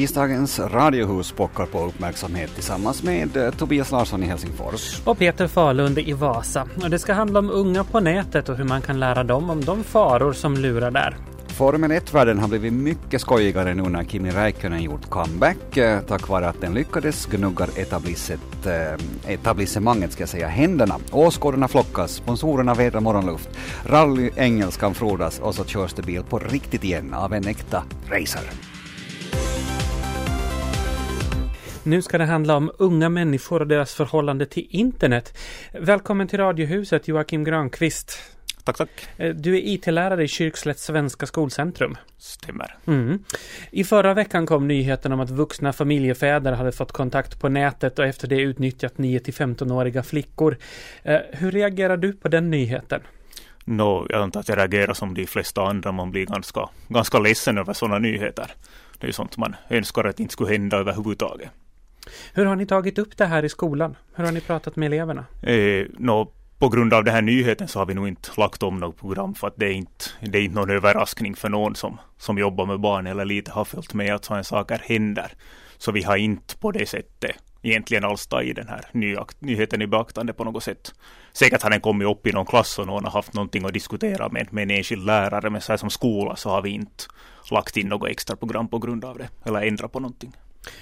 Tisdagens Radiohus pockar på uppmärksamhet tillsammans med eh, Tobias Larsson i Helsingfors. Och Peter Falund i Vasa. Och det ska handla om unga på nätet och hur man kan lära dem om de faror som lurar där. Formel 1-världen har blivit mycket skojigare nu när Kimi Räikkönen gjort comeback. Eh, tack vare att den lyckades gnuggar eh, etablissemanget ska jag säga, händerna. Åskådarna flockas, sponsorerna vädrar morgonluft, rally-engelskan frodas och så körs det bil på riktigt igen av en äkta racer. Nu ska det handla om unga människor och deras förhållande till internet. Välkommen till Radiohuset Joakim Granqvist. Tack, tack. Eh, Du är IT-lärare i Kyrkslätts svenska skolcentrum. Stämmer. Mm. I förra veckan kom nyheten om att vuxna familjefäder hade fått kontakt på nätet och efter det utnyttjat 9-15-åriga flickor. Eh, Hur reagerar du på den nyheten? Nå, jag antar att jag reagerar som de flesta andra. Man blir ganska, ganska ledsen över sådana nyheter. Det är ju sånt man önskar att inte skulle hända överhuvudtaget. Hur har ni tagit upp det här i skolan? Hur har ni pratat med eleverna? Eh, no, på grund av den här nyheten så har vi nog inte lagt om något program för att det är inte, det är inte någon överraskning för någon som, som jobbar med barn eller lite har följt med att sådana saker händer. Så vi har inte på det sättet egentligen alls tagit den här nyheten i beaktande på något sätt. Säkert har den kommit upp i någon klass och någon har haft någonting att diskutera med, med en enskild lärare, men så här som skola så har vi inte lagt in något extra program på grund av det, eller ändrat på någonting.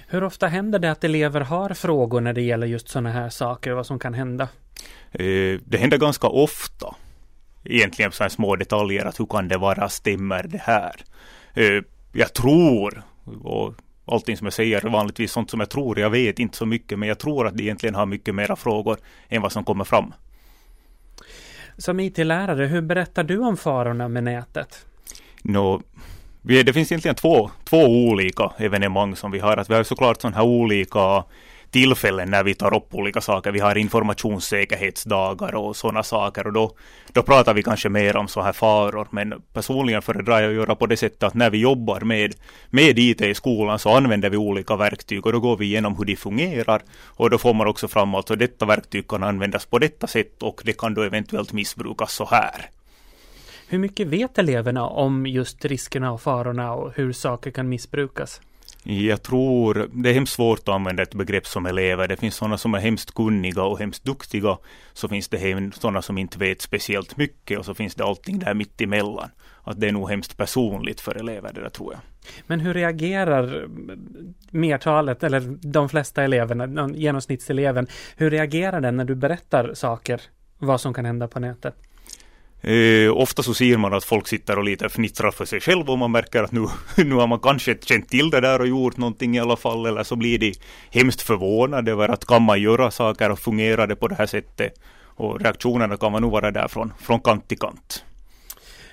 Hur ofta händer det att elever har frågor när det gäller just sådana här saker, vad som kan hända? Eh, det händer ganska ofta. Egentligen så här små detaljer, att hur kan det vara, stämmer det här? Eh, jag tror, och allting som jag säger är vanligtvis sånt som jag tror, jag vet inte så mycket, men jag tror att det egentligen har mycket mera frågor än vad som kommer fram. Som IT-lärare, hur berättar du om farorna med nätet? Nå, vi, det finns egentligen två, två olika evenemang som vi har. Att vi har såklart sådana här olika tillfällen när vi tar upp olika saker. Vi har informationssäkerhetsdagar och sådana saker och då, då pratar vi kanske mer om så här faror. Men personligen föredrar jag att göra på det sättet att när vi jobbar med, med IT i skolan så använder vi olika verktyg och då går vi igenom hur de fungerar och då får man också fram att detta verktyg kan användas på detta sätt och det kan då eventuellt missbrukas så här. Hur mycket vet eleverna om just riskerna och farorna och hur saker kan missbrukas? Jag tror det är hemskt svårt att använda ett begrepp som elever. Det finns sådana som är hemskt kunniga och hemskt duktiga. Så finns det sådana som inte vet speciellt mycket och så finns det allting där mitt emellan. Att det är nog hemskt personligt för elever det där tror jag. Men hur reagerar mertalet, eller de flesta eleverna, genomsnittseleven, hur reagerar den när du berättar saker, vad som kan hända på nätet? Eh, ofta så ser man att folk sitter och lite fnittrar för sig själv och man märker att nu, nu har man kanske känt till det där och gjort någonting i alla fall eller så blir de hemskt förvånade över att kan man göra saker och fungera det på det här sättet och reaktionerna kan man nog vara där från, från kant till kant.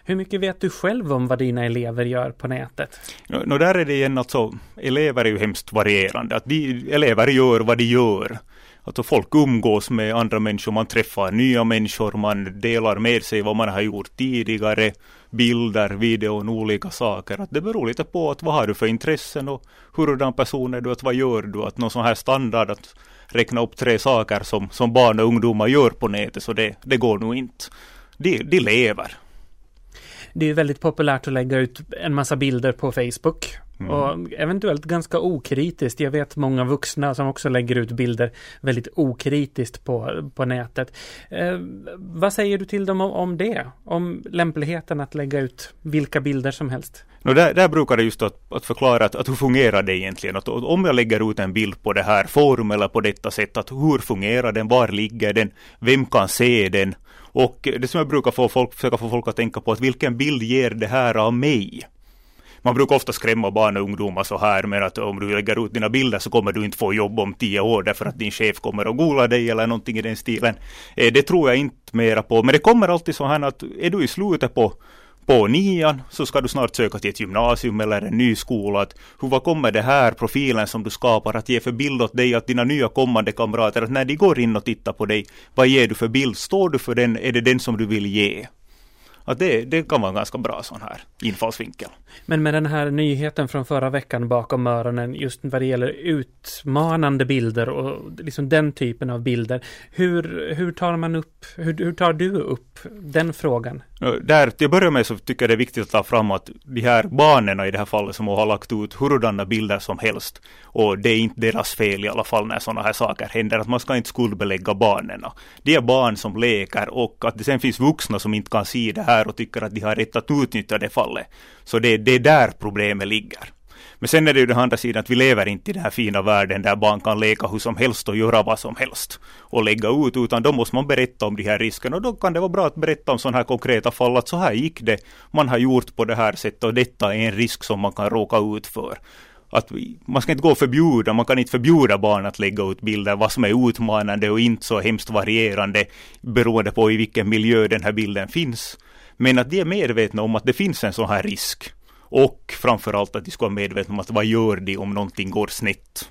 Hur mycket vet du själv om vad dina elever gör på nätet? Nå, där är det igen alltså, elever är ju hemskt varierande. Att de, elever gör vad de gör. Alltså folk umgås med andra människor, man träffar nya människor, man delar med sig vad man har gjort tidigare, bilder, videon, olika saker. Att det beror lite på att vad har du för intressen och hurdan person är du, att vad gör du? Att någon sån här standard att räkna upp tre saker som, som barn och ungdomar gör på nätet, så det, det går nog inte. De, de lever. Det är väldigt populärt att lägga ut en massa bilder på Facebook. Mm. Och eventuellt ganska okritiskt. Jag vet många vuxna som också lägger ut bilder väldigt okritiskt på, på nätet. Eh, vad säger du till dem om, om, det? Om lämpligheten att lägga ut vilka bilder som helst? No, där, där brukar det just att, att förklara att, att hur fungerar det egentligen? Att, om jag lägger ut en bild på det här forum eller på detta sätt, att hur fungerar den? Var ligger den? Vem kan se den? Och det som jag brukar få folk, försöka få folk att tänka på, att vilken bild ger det här av mig? Man brukar ofta skrämma barn och ungdomar så här med att om du lägger ut dina bilder så kommer du inte få jobb om tio år därför att din chef kommer att gola dig eller någonting i den stilen. Eh, det tror jag inte mera på. Men det kommer alltid så här att är du i slutet på på nian så ska du snart söka till ett gymnasium eller en ny skola. Att hur, vad kommer det här profilen som du skapar att ge för bild åt dig, att dina nya kommande kamrater, att när de går in och tittar på dig, vad ger du för bild? Står du för den? Är det den som du vill ge? Att det, det kan vara en ganska bra sån här infallsvinkel. Men med den här nyheten från förra veckan bakom öronen, just vad det gäller utmanande bilder och liksom den typen av bilder. Hur, hur tar man upp, hur, hur tar du upp den frågan? Där till att börja med så tycker jag det är viktigt att ta fram att de här barnen i det här fallet som har lagt ut hurdana bilder som helst och det är inte deras fel i alla fall när sådana här saker händer att man ska inte skuldbelägga barnen. Det är barn som leker och att det sen finns vuxna som inte kan se det här och tycker att de har rätt att utnyttja det fallet. Så det, det är där problemet ligger. Men sen är det ju den andra sidan att vi lever inte i den här fina världen där barn kan leka hur som helst och göra vad som helst och lägga ut, utan då måste man berätta om de här riskerna och då kan det vara bra att berätta om sådana här konkreta fall att så här gick det, man har gjort på det här sättet och detta är en risk som man kan råka ut för att man ska inte gå och förbjuda, man kan inte förbjuda barn att lägga ut bilder, vad som är utmanande och inte så hemskt varierande beroende på i vilken miljö den här bilden finns. Men att de är medvetna om att det finns en sån här risk. Och framförallt att de ska vara medvetna om att vad gör de om någonting går snett?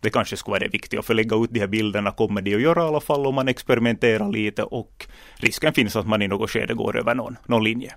Det kanske skulle vara det viktiga, för lägga ut de här bilderna kommer de att göra i alla fall om man experimenterar lite och risken finns att man i något skede går över någon, någon linje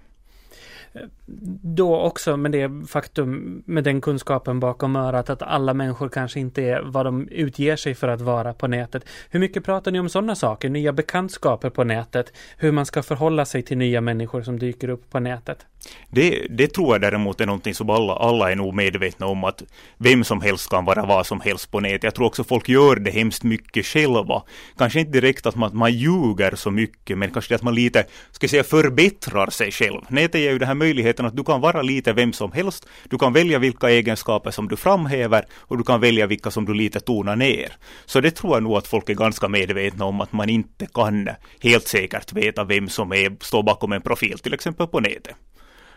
då också med det faktum, med den kunskapen bakom örat, att alla människor kanske inte är vad de utger sig för att vara på nätet. Hur mycket pratar ni om sådana saker, nya bekantskaper på nätet, hur man ska förhålla sig till nya människor som dyker upp på nätet? Det, det tror jag däremot är någonting som alla, alla är nog medvetna om att vem som helst kan vara vad som helst på nätet. Jag tror också folk gör det hemskt mycket själva. Kanske inte direkt att man, man ljuger så mycket, men kanske att man lite, ska jag säga, förbättrar sig själv. Nätet ger ju det här möjligheten att du kan vara lite vem som helst. Du kan välja vilka egenskaper som du framhäver och du kan välja vilka som du lite tonar ner. Så det tror jag nog att folk är ganska medvetna om att man inte kan helt säkert veta vem som är, står bakom en profil, till exempel på nätet.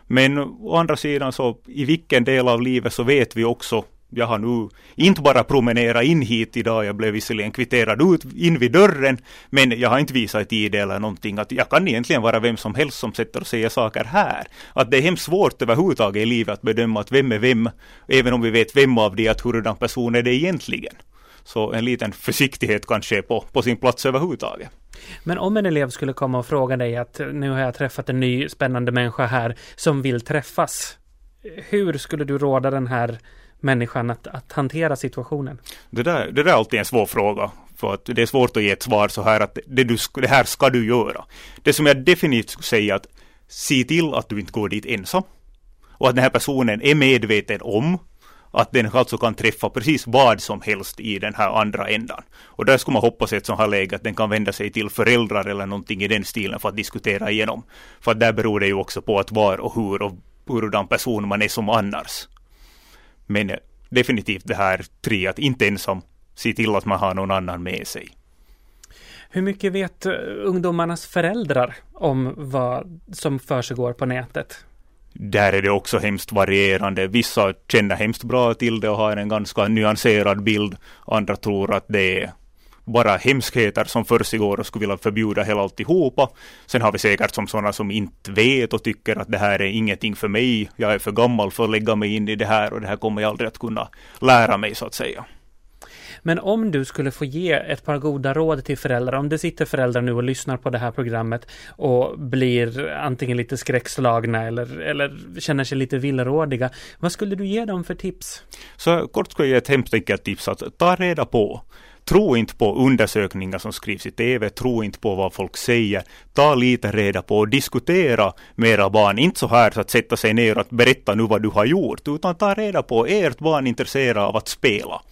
Men å andra sidan så i vilken del av livet så vet vi också jag har nu inte bara promenerat in hit idag, jag blev visserligen kvitterad ut in vid dörren, men jag har inte visat ett ID eller någonting, att jag kan egentligen vara vem som helst som sätter och säger saker här. Att det är hemskt svårt överhuvudtaget i livet att bedöma att vem är vem, även om vi vet vem av de att hurdan person är det egentligen. Så en liten försiktighet kanske är på, på sin plats överhuvudtaget. Men om en elev skulle komma och fråga dig att nu har jag träffat en ny spännande människa här som vill träffas. Hur skulle du råda den här människan att, att hantera situationen? Det där, det där är alltid en svår fråga. För att det är svårt att ge ett svar så här att det, du, det här ska du göra. Det som jag definitivt skulle säga att se till att du inte går dit ensam. Och att den här personen är medveten om att den alltså kan träffa precis vad som helst i den här andra ändan. Och där skulle man hoppas i ett sånt här läge att den kan vända sig till föräldrar eller någonting i den stilen för att diskutera igenom. För att där beror det ju också på att var och hur och hurdan person man är som annars. Men definitivt det här tre, att inte ensam, se till att man har någon annan med sig. Hur mycket vet eh, ungdomarnas föräldrar om vad som försiggår på nätet? Där är det också hemskt varierande. Vissa känner hemskt bra till det och har en ganska nyanserad bild. Andra tror att det är bara hemskheter som försiggår och skulle vilja förbjuda hela alltihopa. Sen har vi säkert som sådana som inte vet och tycker att det här är ingenting för mig. Jag är för gammal för att lägga mig in i det här och det här kommer jag aldrig att kunna lära mig så att säga. Men om du skulle få ge ett par goda råd till föräldrar, om det sitter föräldrar nu och lyssnar på det här programmet och blir antingen lite skräckslagna eller, eller känner sig lite villrådiga, vad skulle du ge dem för tips? Så kort ska jag ge ett hemskt enkelt tips att ta reda på Tro inte på undersökningar som skrivs i TV, tro inte på vad folk säger. Ta lite reda på och diskutera med era barn. Inte så här så att sätta sig ner och berätta nu vad du har gjort, utan ta reda på, är ert barn intresserad av att spela?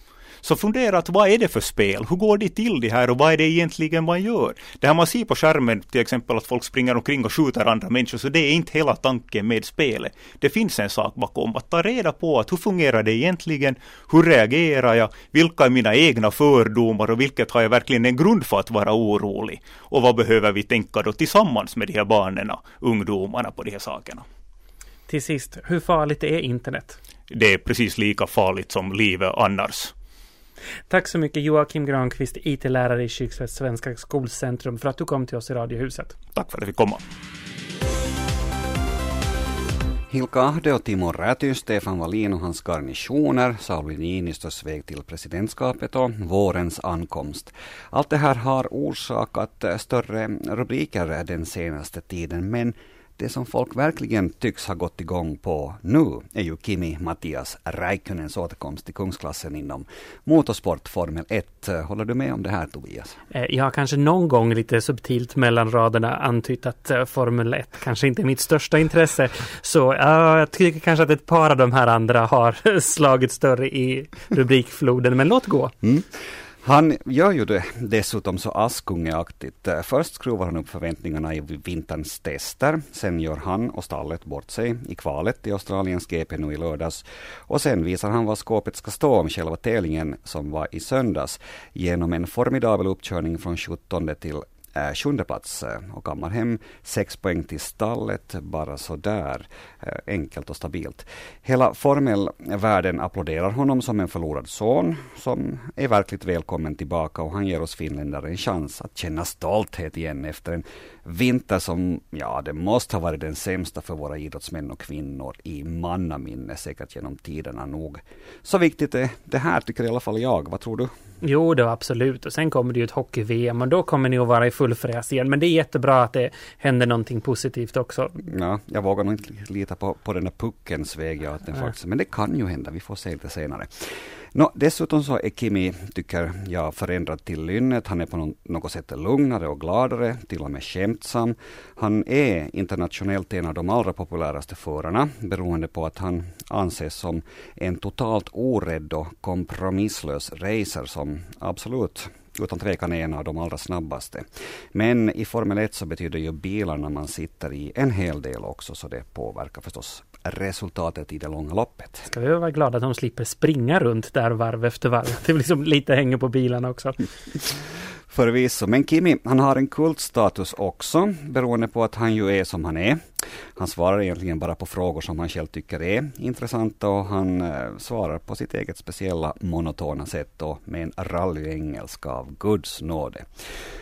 Så fundera att vad är det för spel? Hur går det till det här och vad är det egentligen man gör? Det här man ser på skärmen, till exempel att folk springer omkring och skjuter andra människor, så det är inte hela tanken med spelet. Det finns en sak bakom, att ta reda på att hur fungerar det egentligen? Hur reagerar jag? Vilka är mina egna fördomar och vilket har jag verkligen en grund för att vara orolig? Och vad behöver vi tänka då tillsammans med de här barnen, ungdomarna på de här sakerna? Till sist, hur farligt är internet? Det är precis lika farligt som livet annars. Tack så mycket Joakim Granqvist, IT-lärare i Kyrkslätts Svenska Skolcentrum för att du kom till oss i Radiohuset. Tack för att jag fick komma. Hilka Ahde och Timo Räty, Stefan Wallin och hans garnisoner, Sauli Niinistös väg till presidentskapet och vårens ankomst. Allt det här har orsakat större rubriker den senaste tiden, men det som folk verkligen tycks ha gått igång på nu är ju Kimi Mattias Räikkönens återkomst till kungsklassen inom motorsport Formel 1. Håller du med om det här Tobias? Eh, jag har kanske någon gång lite subtilt mellan raderna antytt att eh, Formel 1 kanske inte är mitt största intresse. Så jag tycker kanske att ett par av de här andra har slagit större i rubrikfloden, men låt gå. Mm. Han gör ju det dessutom så Askungeaktigt. Eh, först skruvar han upp förväntningarna i vinterns tester. Sen gör han och stallet bort sig i kvalet i Australiens GP nu i lördags. Och sen visar han var skåpet ska stå om själva tävlingen som var i söndags genom en formidabel uppkörning från 17 till eh, sjunde plats eh, och kammar hem sex poäng till stallet, bara sådär. eh, enkelt och stabilt. Hela formelvärlden applåderar honom som en förlorad son, som är verkligt välkommen tillbaka och han ger oss finländare en chans att känna stolthet igen efter en vinter som, ja, det måste ha varit den sämsta för våra idrottsmän och kvinnor i mannaminne, säkert genom tiderna nog. Så viktigt är det här, tycker i alla fall jag. Vad tror du? Jo, det absolut. Och sen kommer det ju ett hockey-VM och då kommer ni att vara i full fräs igen. Men det är jättebra att det händer någonting positivt också. Ja, jag vågar nog inte lita på, på den där puckens väg, ja, att den faktiskt, men det kan ju hända. Vi får se lite senare. No, dessutom så är Kimi, tycker jag, förändrad till lynnet. Han är på något sätt lugnare och gladare, till och med skämtsam. Han är internationellt en av de allra populäraste förarna, beroende på att han anses som en totalt orädd och kompromisslös racer som absolut utan tvekan är en av de allra snabbaste. Men i Formel 1 så betyder ju bilarna man sitter i en hel del också, så det påverkar förstås resultatet i det långa loppet. Ska vi vara glada att de slipper springa runt där varv efter varv. Det liksom lite hänger på bilarna också. Förvisso, men Kimi han har en kultstatus också beroende på att han ju är som han är. Han svarar egentligen bara på frågor som han själv tycker är intressanta och han eh, svarar på sitt eget speciella monotona sätt och med en rallyengelska av Guds nåde.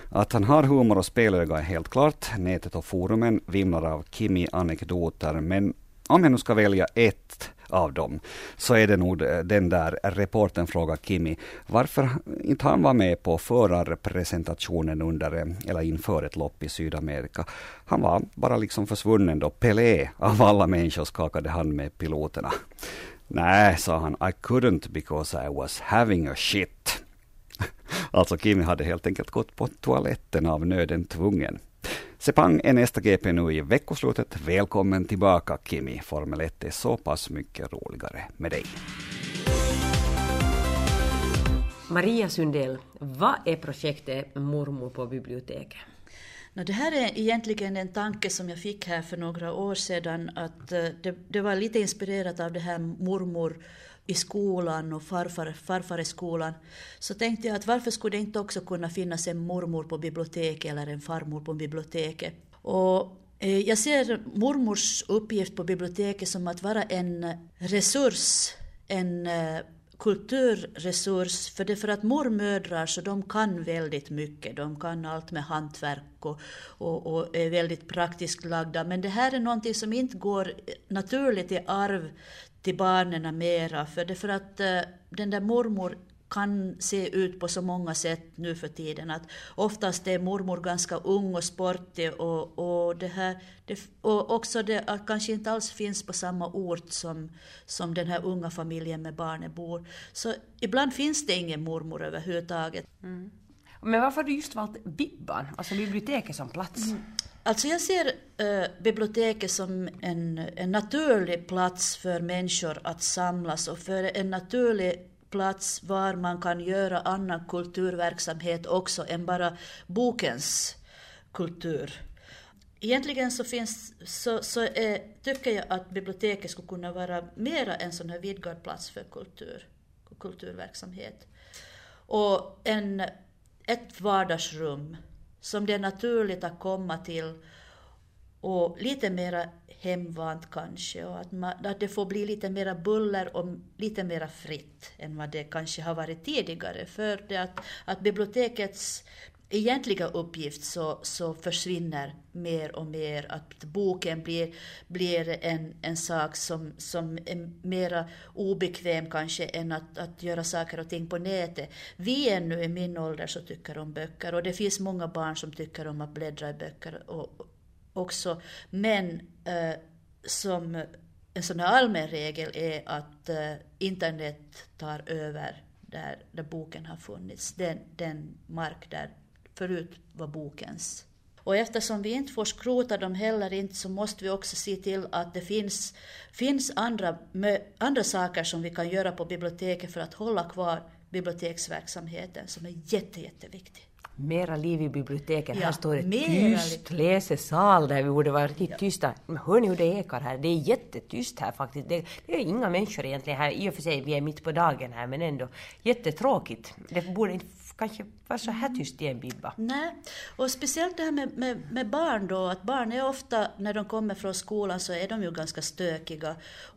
Att han har humor och spelöga är helt klart. Nätet och forumen vimlar av Kimi-anekdoter men om jag nu ska välja ett av dem, så är det nog eh, den där reporten frågar Kimi, varför inte han var med på förarpresentationen under, eh, eller inför ett lopp i Sydamerika. Han var bara liksom försvunnen då Pelé av alla människor skakade hand med piloterna. Nej, sa han, I couldn't because I was having a shit. Alltså Kimi hade helt enkelt gått på toaletten av nöden tvungen. Sepang är nästa GP nu i veckoslutet. Välkommen tillbaka Kimi. Formel 1 är så pass mycket roligare med dig. Maria Sundell, vad är projektet Mormor på biblioteket? det här är egentligen en tanke som jag fick här för några år sedan. Att eh, det, det var lite inspirerat av det här mormor i skolan och farfar, farfar i skolan, så tänkte jag att varför skulle det inte också kunna finnas en mormor på biblioteket eller en farmor på biblioteket? Och eh, jag ser mormors uppgift på biblioteket som att vara en resurs, en eh, kulturresurs, för det för att mormödrar så de kan väldigt mycket, de kan allt med hantverk och, och, och, är väldigt praktiskt lagda, men det här är någonting som inte går naturligt i arv till barnen mera, för det för att eh, den där mormor kan se ut på så många sätt nu för tiden. Att oftast är mormor ganska ung och sportig och, och, det här, det, och också det att kanske inte alls finns på samma ort som, som den här unga familjen med barnen bor. Så ibland finns det ingen mormor överhuvudtaget. Mm. Men varför har du just valt Bibban, alltså biblioteket som plats? Mm. Alltså jag ser äh, biblioteket som en, en naturlig plats för människor att samlas och för en naturlig plats var man kan göra annan kulturverksamhet också än bara bokens kultur. Egentligen så, finns, så, så är, tycker jag att biblioteket skulle kunna vara mera en sån här vidgad plats för kultur, kulturverksamhet. Och en, ett vardagsrum som det är naturligt att komma till och lite mera hemvant kanske och att, man, att det får bli lite mera buller och lite mera fritt än vad det kanske har varit tidigare. För det att, att bibliotekets egentliga uppgift så, så försvinner mer och mer. Att boken blir, blir en, en sak som, som är mera obekväm kanske än att, att göra saker och ting på nätet. Vi ännu i min ålder så tycker om böcker och det finns många barn som tycker om att bläddra i böcker och, också. Men eh, som en sån här allmän regel är att eh, internet tar över där, där boken har funnits, den, den mark där förut var bokens. Och eftersom vi inte får skrota dem heller inte så måste vi också se till att det finns, finns andra, andra saker som vi kan göra på biblioteket för att hålla kvar biblioteksverksamheten som är jätte, jätteviktig. Mera liv i biblioteken. Ja, här står det tyst läsesal där vi borde vara riktigt ja. tysta. Men hör ni hur det ekar här? Det är jättetyst här faktiskt. Det, det, är inga människor egentligen här. I och för sig, vi är mitt på dagen här, men ändå jättetråkigt. Det borde inte kanske vara så här tyst i en bibba. Nej, och speciellt det här med, med, med, barn då, att barn är ofta, när de kommer från skolan så är de ju ganska stökiga.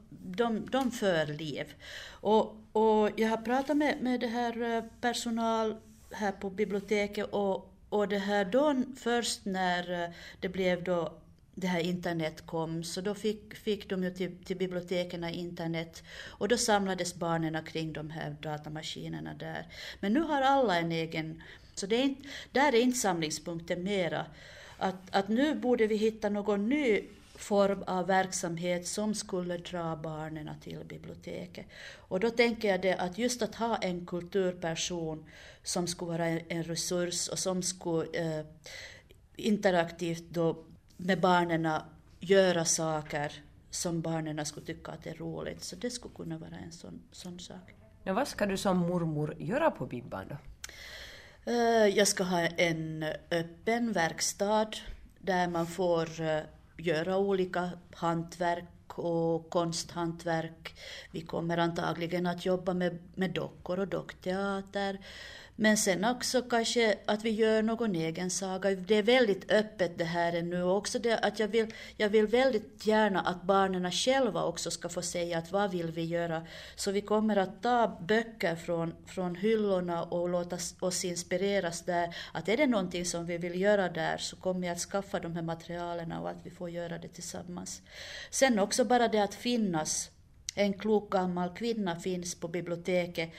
De, de för liv. Och, och jag har pratat med, med det här eh, personal här på biblioteket och, och det här då först när eh, det blev då det här internet kom, så då fick, fick de ju till, till biblioteken internet och då samlades barnen kring de här datamaskinerna där. Men nu har alla en egen, så det är inte, där är inte samlingspunkten mera. Att, att nu borde vi hitta någon ny form av verksamhet som skulle dra barnen till biblioteket. Och då tänker jag det att just att ha en kulturperson som skulle vara en resurs och som skulle eh, interaktivt då med barnen göra saker som barnen skulle tycka att är roligt. Så det skulle kunna vara en sån, sån sak. Ja, vad ska du som mormor göra på Bibban då? Eh, jag ska ha en öppen verkstad där man får eh, göra olika hantverk och konsthantverk. Vi kommer antagligen att jobba med, med dockor och dockteater. Men sen också kanske att vi gör någon egen saga. Det är väldigt öppet det här ännu. Och också det att jag vill, jag vill väldigt gärna att barnen själva också ska få säga att vad vill vi göra. Så vi kommer att ta böcker från, från hyllorna och låta oss inspireras där. Att är det någonting som vi vill göra där så kommer jag att skaffa de här materialen och att vi får göra det tillsammans. Sen också bara det att finnas en klok gammal kvinna finns på biblioteket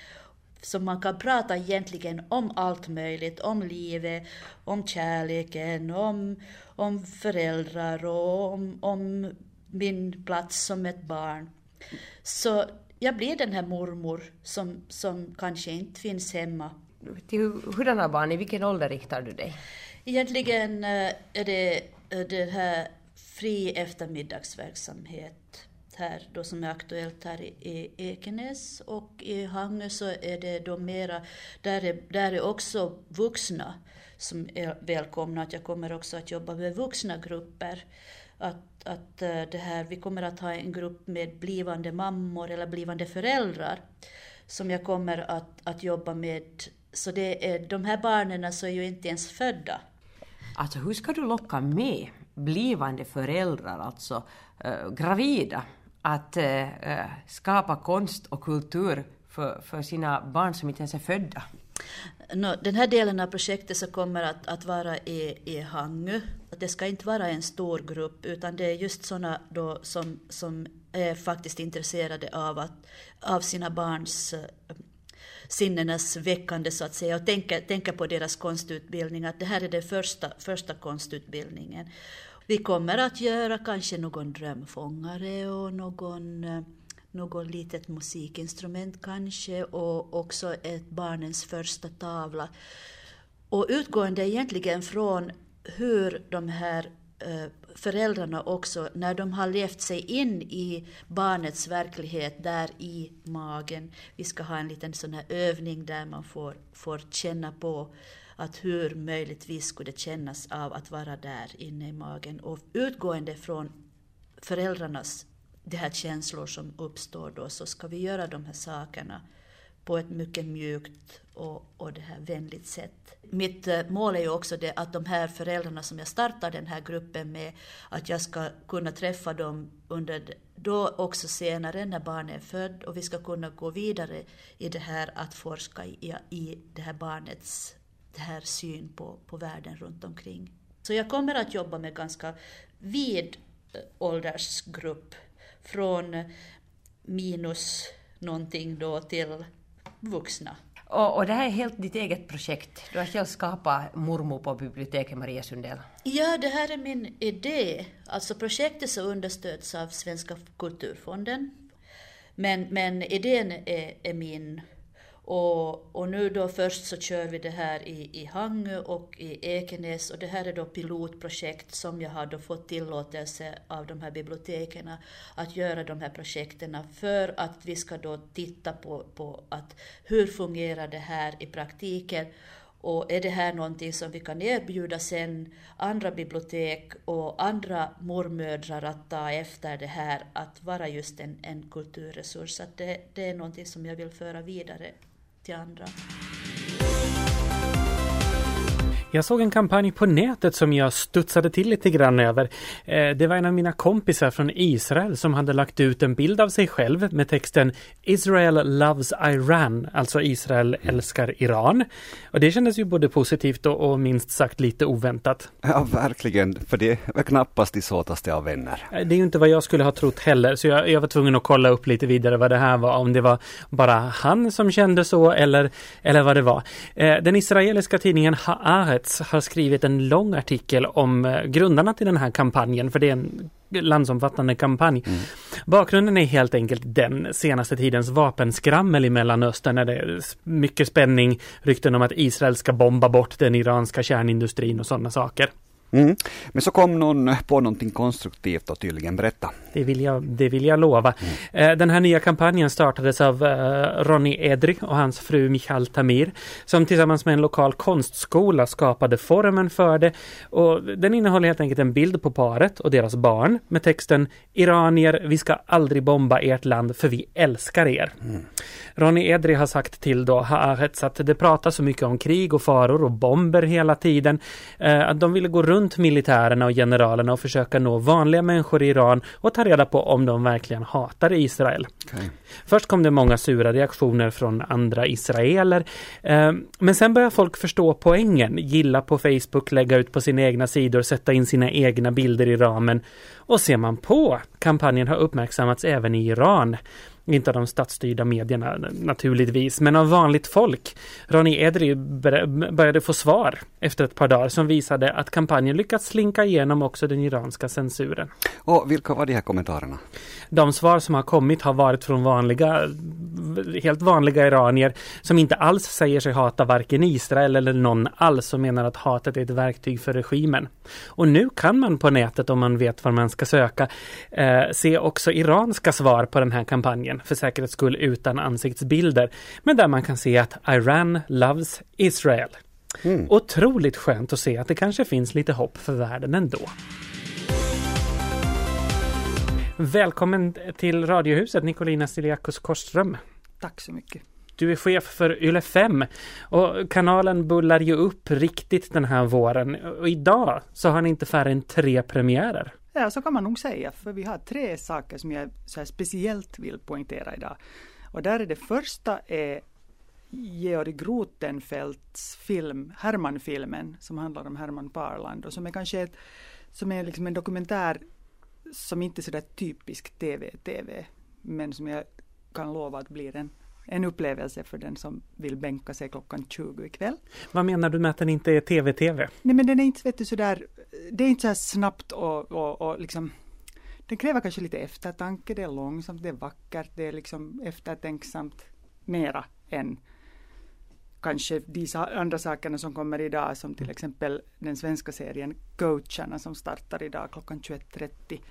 så man kan prata egentligen om allt möjligt, om livet, om kärleken, om, om föräldrar och om, om min plats som ett barn. Så jag blir den här mormor som, som kanske inte finns hemma. Till hurdana barn, i vilken ålder riktar du dig? Egentligen eh, är det eh, det här fri eftermiddagsverksamhet här då som är aktuellt här i, Ekenäs och i Hangö så är det då mera, där är, där är också vuxna som är välkomna. Att jag kommer också att jobba med vuxna grupper. Att, att eh, det här, vi kommer att ha en grupp med blivande mammor eller blivande föräldrar som jag kommer att, att jobba med. Så det är, de här barnen så är ju inte ens födda. Alltså hur ska du locka med blivande föräldrar, alltså eh, gravida, att eh, eh, skapa konst och kultur för, för sina barn som inte ens är födda? No, den här delen av projektet så kommer att, att vara i, i Hangö. Det ska inte vara en stor grupp utan det är just sådana då som, som är faktiskt intresserade av, att, av sina barns eh, sinnenas väckande så att säga och tänker, tänka på deras konstutbildning att det här är den första, första konstutbildningen. Vi kommer att göra kanske någon drömfångare och någon, eh, någon litet musikinstrument kanske och också ett barnens första tavla. Och utgående egentligen från hur de här eh, föräldrarna också, när de har levt sig in i barnets verklighet där i magen. Vi ska ha en liten sån här övning där man får, får känna på att hur möjligtvis skulle det kännas av att vara där inne i magen. Och utgående från föräldrarnas de här känslor som uppstår då så ska vi göra de här sakerna på ett mycket mjukt och, och det här vänligt sätt. Mitt eh, mål är ju också det att de här föräldrarna som jag startar den här gruppen med, att jag ska kunna träffa dem under då också senare när barnet är född och vi ska kunna gå vidare i det här att forska i, i det här barnets det här syn på, på världen runt omkring. Så jag kommer att jobba med ganska vid eh, åldersgrupp från minus någonting då till vuxna. Och, och, det här är helt ditt eget projekt. Du har själv skapat Mormor på biblioteket, Maria Sundell. Ja, det här är min idé. Alltså projektet så understöds av Svenska kulturfonden. Men, men idén är, är min och, och nu då först så kör vi det här i, i Hangö och i Ekenäs. Och det här är då pilotprojekt som jag har då fått tillåtelse av de här biblioteken att göra de här projekten för att vi ska då titta på, på att hur fungerar det här i praktiken. Och är det här någonting som vi kan erbjuda sen andra bibliotek och andra mormödrar att ta efter det här, att vara just en, en kulturresurs. Att det, det är någonting som jag vill föra vidare. Till andra. Jag såg en kampanj på nätet som jag studsade till lite grann över. Eh, det var en av mina kompisar från Israel som hade lagt ut en bild av sig själv med texten Israel loves Iran, alltså Israel älskar Iran. Och det kändes ju både positivt och, minst sagt lite oväntat. Ja, verkligen, för det är knappast de såtaste av vänner. Eh, det är ju inte vad jag skulle ha trott heller, så jag, jag var tvungen att kolla upp lite vidare vad det här var, om det var bara han som kände så eller, eller vad det var. Eh, den israeliska tidningen Haaretz Haaretz har skrivit en lång artikel om eh, grundarna till den här kampanjen, för det är en landsomfattande kampanj. Mm. Bakgrunden är helt enkelt den senaste tidens vapenskrammel i Mellanöstern, när det är mycket spänning, rykten om att Israel ska bomba bort den iranska kärnindustrin och sådana saker. Mm. Men så kom någon på någonting konstruktivt och tydligen berätta. Det vill jag, det vill jag lova. Mm. Den här nya kampanjen startades av uh, Ronny Edry och hans fru Michal Tamir som tillsammans med en lokal konstskola skapade formen för det. Och den innehåller helt enkelt en bild på paret och deras barn med texten Iranier, vi ska aldrig bomba ert land för vi älskar er. Mm. Ronny Edry har sagt till då Haaretz att det pratas så mycket om krig och faror och bomber hela tiden. Uh, att de ville gå runt runt militärerna och generalerna och försöka nå vanliga människor i Iran och ta reda på om de verkligen hatar Israel. Okay. Först kom det många sura reaktioner från andra israeler. Eh, men sen började folk förstå poängen, gilla på Facebook, lägga ut på sina egna sidor, sätta in sina egna bilder i ramen. Och ser man på, kampanjen har uppmärksammats även i Iran. Inte av de statsstyrda medierna naturligtvis, men av vanligt folk. Ronny Edry började få svar efter ett par dagar som visade att kampanjen lyckats slinka igenom också den iranska censuren. Och vilka var de här kommentarerna? De svar som har kommit har varit från vanliga, helt vanliga iranier som inte alls säger sig hata varken Israel eller någon alls och menar att hatet är ett verktyg för regimen. Och nu kan man på nätet, om man vet var man ska söka, eh, se också iranska svar på den här kampanjen, för säkerhets skull utan ansiktsbilder, men där man kan se att Iran loves Israel. Mm. Otroligt skönt att se att det kanske finns lite hopp för världen ändå. Välkommen till Radiohuset Nicolina Stiliakos Korström. Tack så mycket. Du är chef för Yle 5 och kanalen bullar ju upp riktigt den här våren och idag så har ni inte färre än tre premiärer. Ja, så kan man nog säga, för vi har tre saker som jag så speciellt vill poängtera idag. Och där är det första är Georg Grotenfeldts film, Herman-filmen, som handlar om Herman Parland och som är kanske ett, som är liksom en dokumentär som inte är sådär typisk TV-TV, men som jag kan lova att blir en, en upplevelse för den som vill bänka sig klockan 20 ikväll. Vad menar du med att den inte är TV-TV? Nej men den är inte vet du, sådär, det är inte så här snabbt och, och, och liksom den kräver kanske lite eftertanke, det är långsamt, det är vackert, det är liksom eftertänksamt mera än kanske de andra sakerna som kommer idag som till exempel den svenska serien Coacherna som startar idag klockan 21.30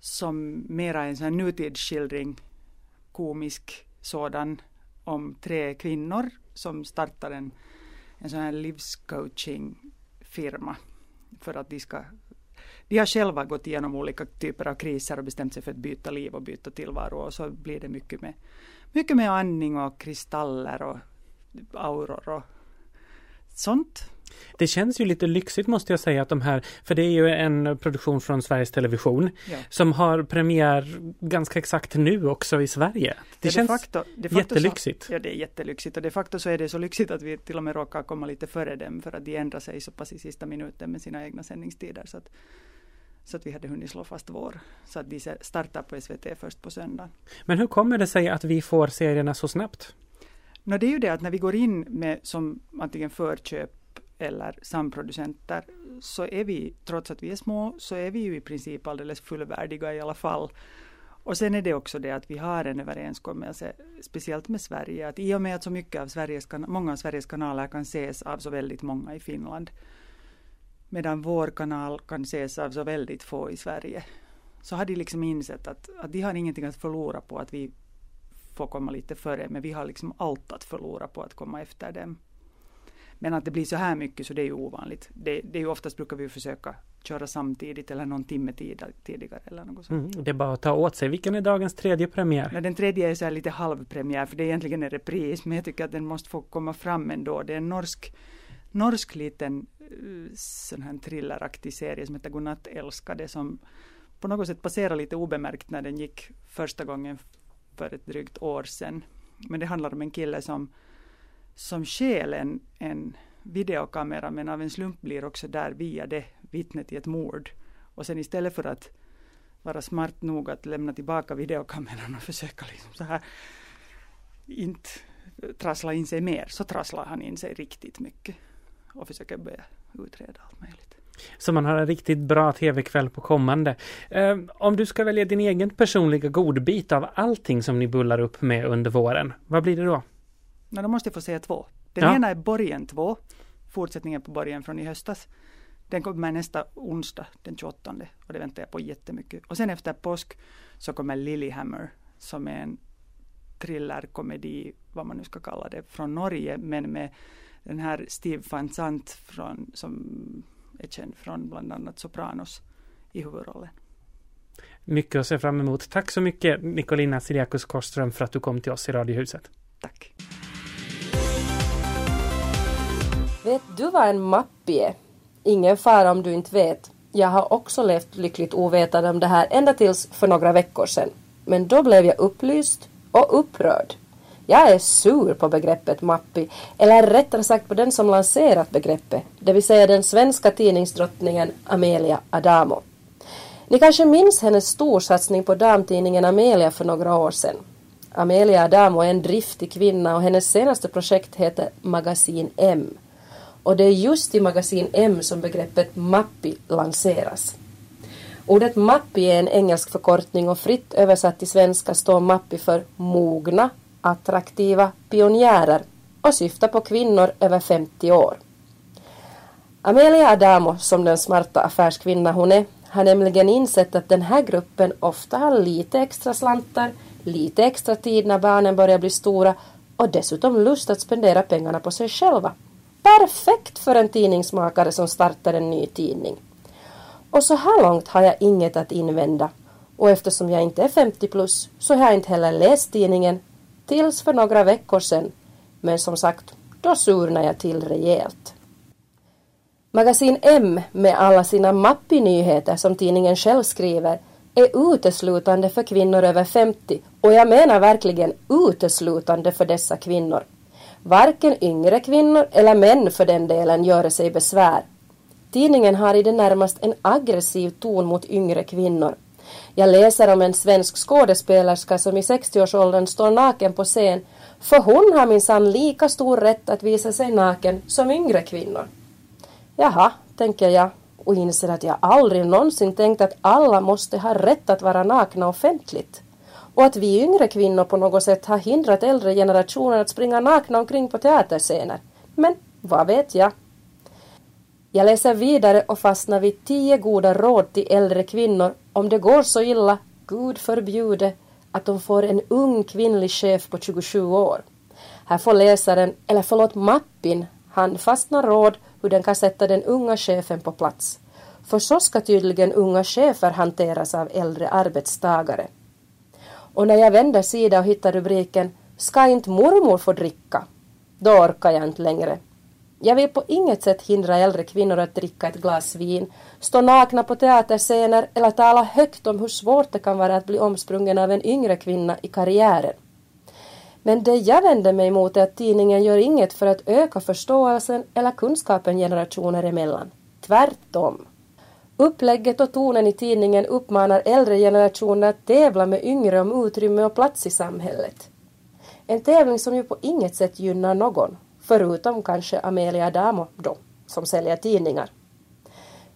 som mera är en sån här nutidsskildring, komisk sådan, om tre kvinnor som startar en, en sån här livscoachingfirma för att de ska de har själva gått igenom olika typer av kriser och bestämt sig för att byta liv och byta tillvaro och så blir det mycket med, mycket med andning och kristaller och auror och sånt. Det känns ju lite lyxigt måste jag säga att de här, för det är ju en produktion från Sveriges Television Ja. som har premiär ganska exakt nu också i Sverige. Det Ja, känns de facto, de facto jättelyxigt. Så, ja, det är jättelyxigt och de facto så är det så lyxigt att vi till och med råkar komma lite före dem för att de ändrar sig så pass i sista minuten med sina egna sändningstider. Så att, så att vi hade hunnit slå fast vår. Så att de startar på SVT först på söndag. Men hur kommer det sig att vi får serierna så snabbt? No, det är ju det att när vi går in med som antingen förköp eller samproducenter så är vi, trots att vi är små, så är vi ju i princip alldeles fullvärdiga i alla fall. Och sen är det också det att vi har en överenskommelse, speciellt med Sverige, att i och med att så mycket av Sveriges, många av Sveriges kanaler kan ses av så väldigt många i Finland, medan vår kanal kan ses av så väldigt få i Sverige, så har de liksom insett att, att de har ingenting att förlora på att vi får komma lite före, men vi har liksom allt att förlora på att komma efter dem. Men att det blir så här mycket så det är ju ovanligt. Det, det är ju oftast brukar vi försöka köra samtidigt eller någon timme tid, tidigare eller något sånt. Mm, det är bara att ta åt sig. Vilken är dagens tredje premiär? Men den tredje är så här lite halvpremiär för det är egentligen en repris men jag tycker att den måste få komma fram ändå. Det är en norsk, norsk liten eh, sån här thrilleraktig serie som heter Godnatt älskade som på något sätt passerar lite obemärkt när den gick första gången för ett drygt år sedan. Men det handlar om en kille som, som stjäl en, en videokamera men av en slump blir också där via det vittnet i ett mord. Och sen istället för att vara smart nog att lämna tillbaka videokameran och försöka liksom så här inte trassla in sig mer så trasslar han in sig riktigt mycket och försöker börja utreda allt möjligt. Så man har en riktigt bra tv-kväll på kommande. Eh, om du ska välja din egen personliga godbit av allting som ni bullar upp med under våren, vad blir det då? Men då måste jag få säga två. Den Ja. ena är Borgen 2, fortsättningen på Borgen från i höstas. Den kommer nästa onsdag, den 28, och det väntar jag på jättemycket. Och sen efter påsk så kommer Lilyhammer, som är en thrillerkomedi, vad man nu ska kalla det, från Norge, men med den här Steve Van Sant från, som är känd från bland annat Sopranos i huvudrollen. Mycket att se fram emot. Tack så mycket Nicolina Siriakus Korström för att du kom till oss i Radiohuset. Tack! Vet du vad en mappi är? Ingen fara om du inte vet. Jag har också levt lyckligt ovetande om det här ända tills för några veckor sedan. Men då blev jag upplyst och upprörd. Jag är sur på begreppet mappi, eller rättare sagt på den som lanserat begreppet, det vill säga den svenska tidningsdrottningen Amelia Adamo. Ni kanske minns hennes storsatsning på damtidningen Amelia för några år sedan. Amelia Adamo är en driftig kvinna och hennes senaste projekt heter Magasin M. Och det är just i Magasin M som begreppet mappi lanseras. Ordet mappi är en engelsk förkortning och fritt översatt till svenska står mappi för mogna, attraktiva pionjärer och syftar på kvinnor över 50 år. Amelia Adamo, som den smarta affärskvinna hon är, har nämligen insett att den här gruppen ofta har lite extra slantar, lite extra tid när barnen börjar bli stora och dessutom lust att spendera pengarna på sig själva. Perfekt för en tidningsmakare som startar en ny tidning. Och så här långt har jag inget att invända. Och eftersom jag inte är 50 plus så har jag inte heller läst tidningen tills för några veckor sedan. Men som sagt, då surnar jag till rejält. Magasin M med alla sina mappinyheter som tidningen själv skriver är uteslutande för kvinnor över 50 och jag menar verkligen uteslutande för dessa kvinnor. Varken yngre kvinnor eller män för den delen gör sig besvär. Tidningen har i det närmast en aggressiv ton mot yngre kvinnor. Jag läser om en svensk skådespelerska som i 60-årsåldern står naken på scen för hon har minsann lika stor rätt att visa sig naken som yngre kvinnor. Jaha, tänker jag och inser att jag aldrig någonsin tänkt att alla måste ha rätt att vara nakna offentligt. Och att vi yngre kvinnor på något sätt har hindrat äldre generationer att springa nakna omkring på teaterscener. Men vad vet jag? Jag läser vidare och fastnar vid tio goda råd till äldre kvinnor om det går så illa, Gud förbjude, att de får en ung kvinnlig chef på 27 år. Här får läsaren, eller förlåt mappin, handfastna råd hur den kan sätta den unga chefen på plats. För så ska tydligen unga chefer hanteras av äldre arbetstagare. Och när jag vänder sida och hittar rubriken Ska inte mormor få dricka? Då orkar jag inte längre. Jag vill på inget sätt hindra äldre kvinnor att dricka ett glas vin, stå nakna på teaterscener eller tala högt om hur svårt det kan vara att bli omsprungen av en yngre kvinna i karriären. Men det jag vänder mig mot är att tidningen gör inget för att öka förståelsen eller kunskapen generationer emellan. Tvärtom. Upplägget och tonen i tidningen uppmanar äldre generationer att tävla med yngre om utrymme och plats i samhället. En tävling som ju på inget sätt gynnar någon, förutom kanske Amelia Adamo då, som säljer tidningar.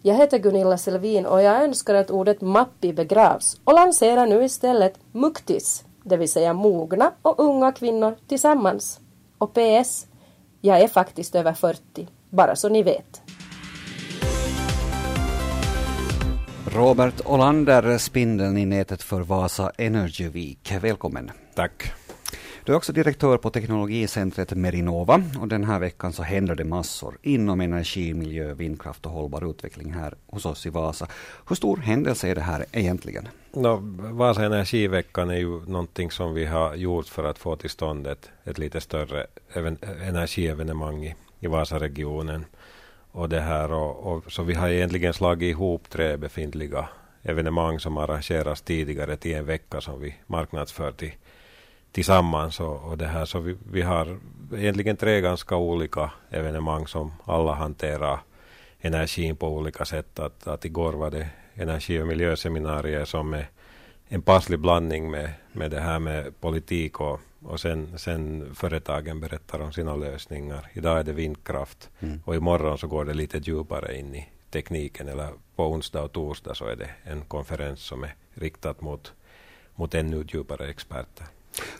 Jag heter Gunilla Selvin och jag önskar att ordet mappi begravs och lanserar nu istället muktis, det vill säga mogna och unga kvinnor tillsammans. Och PS, jag är faktiskt över 40, bara så ni vet. Robert Olander, spindeln i nätet för Vasa Energy Week. Välkommen. Tack. Du är också direktör på teknologicentret Merinova och den här veckan så händer det massor inom energi, miljö, vindkraft och hållbar utveckling här hos oss i Vasa. Hur stor händelse är det här egentligen? No, Vasa energiveckan är ju någonting som vi har gjort för att få till stånd ett, ett lite större even, energievenemang i, i Vasaregionen. Och det här och, och, så vi har egentligen slagit ihop tre befintliga evenemang som arrangeras tidigare till en vecka som vi marknadsför till, tillsammans. Och, och det här, så vi, vi har egentligen tre ganska olika evenemang som alla hanterar energin på olika sätt. Att, att igår var det energi och miljöseminarier som är en passlig blandning med, med det här med politik och, och sen, sen företagen berättar om sina lösningar. Idag är det vindkraft mm. och imorgon så går det lite djupare in i tekniken eller på onsdag och torsdag så är det en konferens som är riktad mot, mot ännu djupare experter.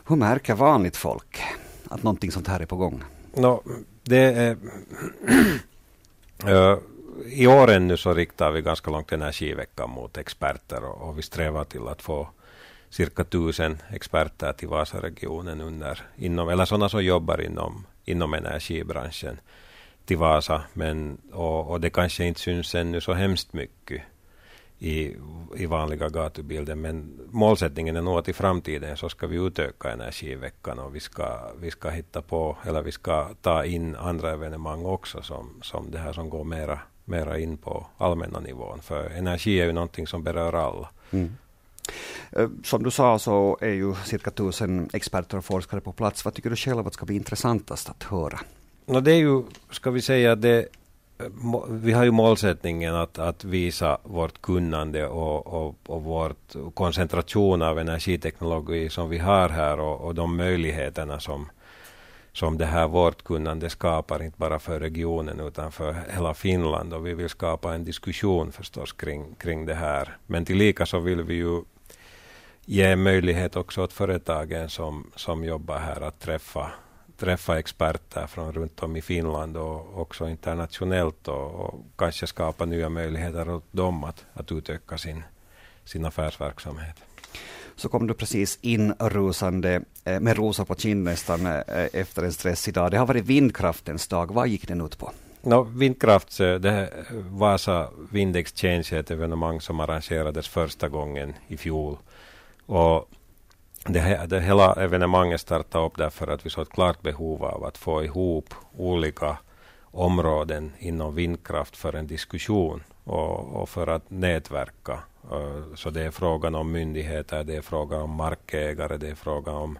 Hur märker vanligt folk att någonting sånt här är på gång? No, det är I år ännu så riktar vi ganska långt energiveckan mot experter och, och vi strävar till att få cirka tusen experter till Vasaregionen under, inom, eller sådana som jobbar inom, inom energibranschen till Vasa. Men, och, och det kanske inte syns ännu så hemskt mycket i, i vanliga gatubilden. Men målsättningen är nog att i framtiden så ska vi utöka energiveckan och vi ska, vi ska hitta på, eller vi ska ta in andra evenemang också som, som det här som går mera, mera in på allmänna nivån. För energi är ju någonting som berör alla. Mm. Eh, som du sa så är ju cirka tusen experter och forskare på plats. Vad tycker du själv att ska bli intressantast att höra? No, det är ju, ska vi säga, det, vi har ju målsättningen att, att visa vårt kunnande och, och, och vårt koncentration av energiteknologi som vi har här och, och de möjligheterna som, som det här vårt kunnande skapar, inte bara för regionen utan för hela Finland. Och vi vill skapa en diskussion förstås kring, kring det här. Men tillika så vill vi ju ge möjlighet också åt företagen som, som jobbar här att träffa träffa experter från runt om i Finland och också internationellt och, och kanske skapa nya möjligheter åt dem att, att utöka sin, sin affärsverksamhet. Så kom du precis in rusande eh, med rosor på kind nästan eh, efter en stressig dag. Det har varit vindkraftens dag. Vad gick den ut på? No, vindkraft, det Vasa Vind Exchange är ett evenemang som arrangerades första gången i fjol. Och det, det hela evenemanget startade upp därför att vi såg ett klart behov av att få ihop olika områden inom vindkraft för en diskussion och, och för att nätverka. Eh, så det är frågan om myndigheter, det är frågan om markägare, det är frågan om,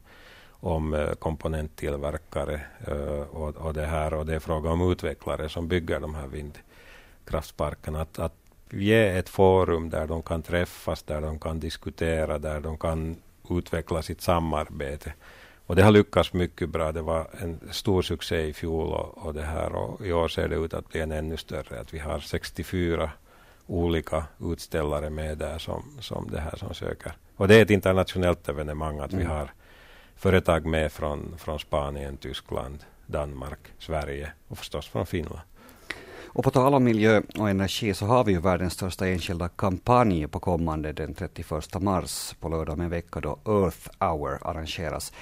om eh, komponenttillverkare eh, och, och, det här och det är frågan om utvecklare som bygger de här vindkraftsparkerna. Att, att ge ett forum där de kan träffas, där de kan diskutera, där de kan utveckla sitt samarbete. Och det har lyckats mycket bra. Det var en stor succé i fjol och, och, det här och i år ser det ut att bli en ännu större. Att vi har 64 olika utställare med där som, som det här som söker. Och det är ett internationellt evenemang att mm. vi har företag med från, från Spanien, Tyskland, Danmark, Sverige och förstås från Finland. Och på tal om miljö och energi så har vi ju världens största enskilda kampanj på kommande den 31 mars på lördag om en vecka då Earth Hour arrangeras.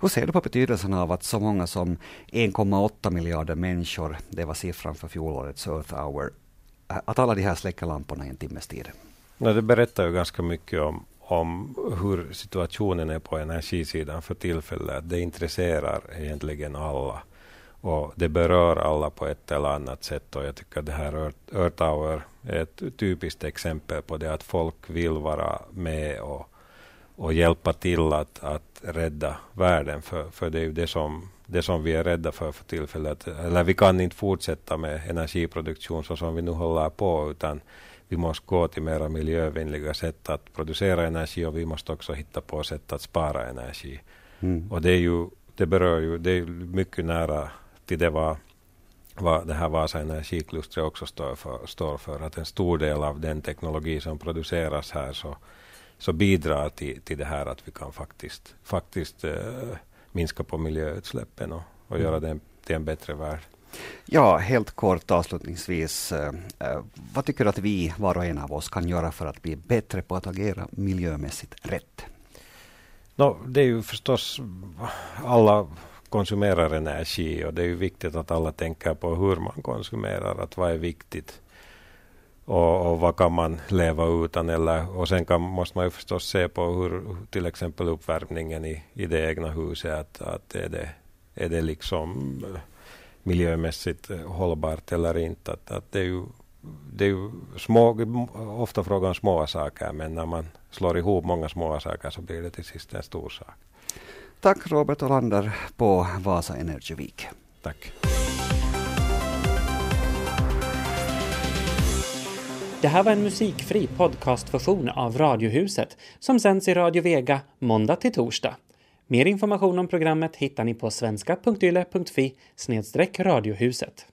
Hur ser du på betydelsen av att så många som 1,8 miljarder människor, det var siffran för fjolårets Earth Hour, att alla de här släcker lamporna i en timmes tid? Nej, det berättar ju ganska mycket om, om hur situationen är på energisidan för tillfället. Det intresserar egentligen alla. Och det berör alla på ett eller annat sätt och jag tycker det här Earth Hour är ett typiskt exempel på det att folk vill vara med och, och hjälpa till att, att rädda världen. För, för det är ju det som, det som vi är rädda för för tillfället. Eller vi kan inte fortsätta med energiproduktion så som vi nu håller på utan vi måste gå till mera miljövänliga sätt att producera energi och vi måste också hitta på sätt att spara energi. Mm. Och det är ju, det berör ju, det är mycket nära till det vad, vad det här Vasa energiklustret också står för, står för. Att en stor del av den teknologi som produceras här så, så bidrar till, till det här att vi kan faktiskt, faktiskt uh, minska på miljöutsläppen och, och mm. göra den till en bättre värld. Ja, helt kort avslutningsvis. Uh, vad tycker du att vi, var och en av oss, kan göra för att bli bättre på att agera miljömässigt rätt? No, det är ju förstås alla konsumerar energi och det är ju viktigt att alla tänker på hur man konsumerar, att vad är viktigt och, och vad kan man leva utan eller och sen kan, måste man ju förstås se på hur till exempel uppvärmningen i, i det egna huset, att, att är, det, är det liksom miljömässigt hållbart eller inte. Att, att det är ju, det är ju små, ofta frågan om små saker men när man slår ihop många små saker så blir det till sist en stor sak. Tack Robert Olander på Vasa Energy Week. Tack. Det här var en musikfri podcastversion av Radiohuset som sänds i Radio Vega måndag till torsdag. Mer information om programmet hittar ni på svenska.yle.fi radiohuset.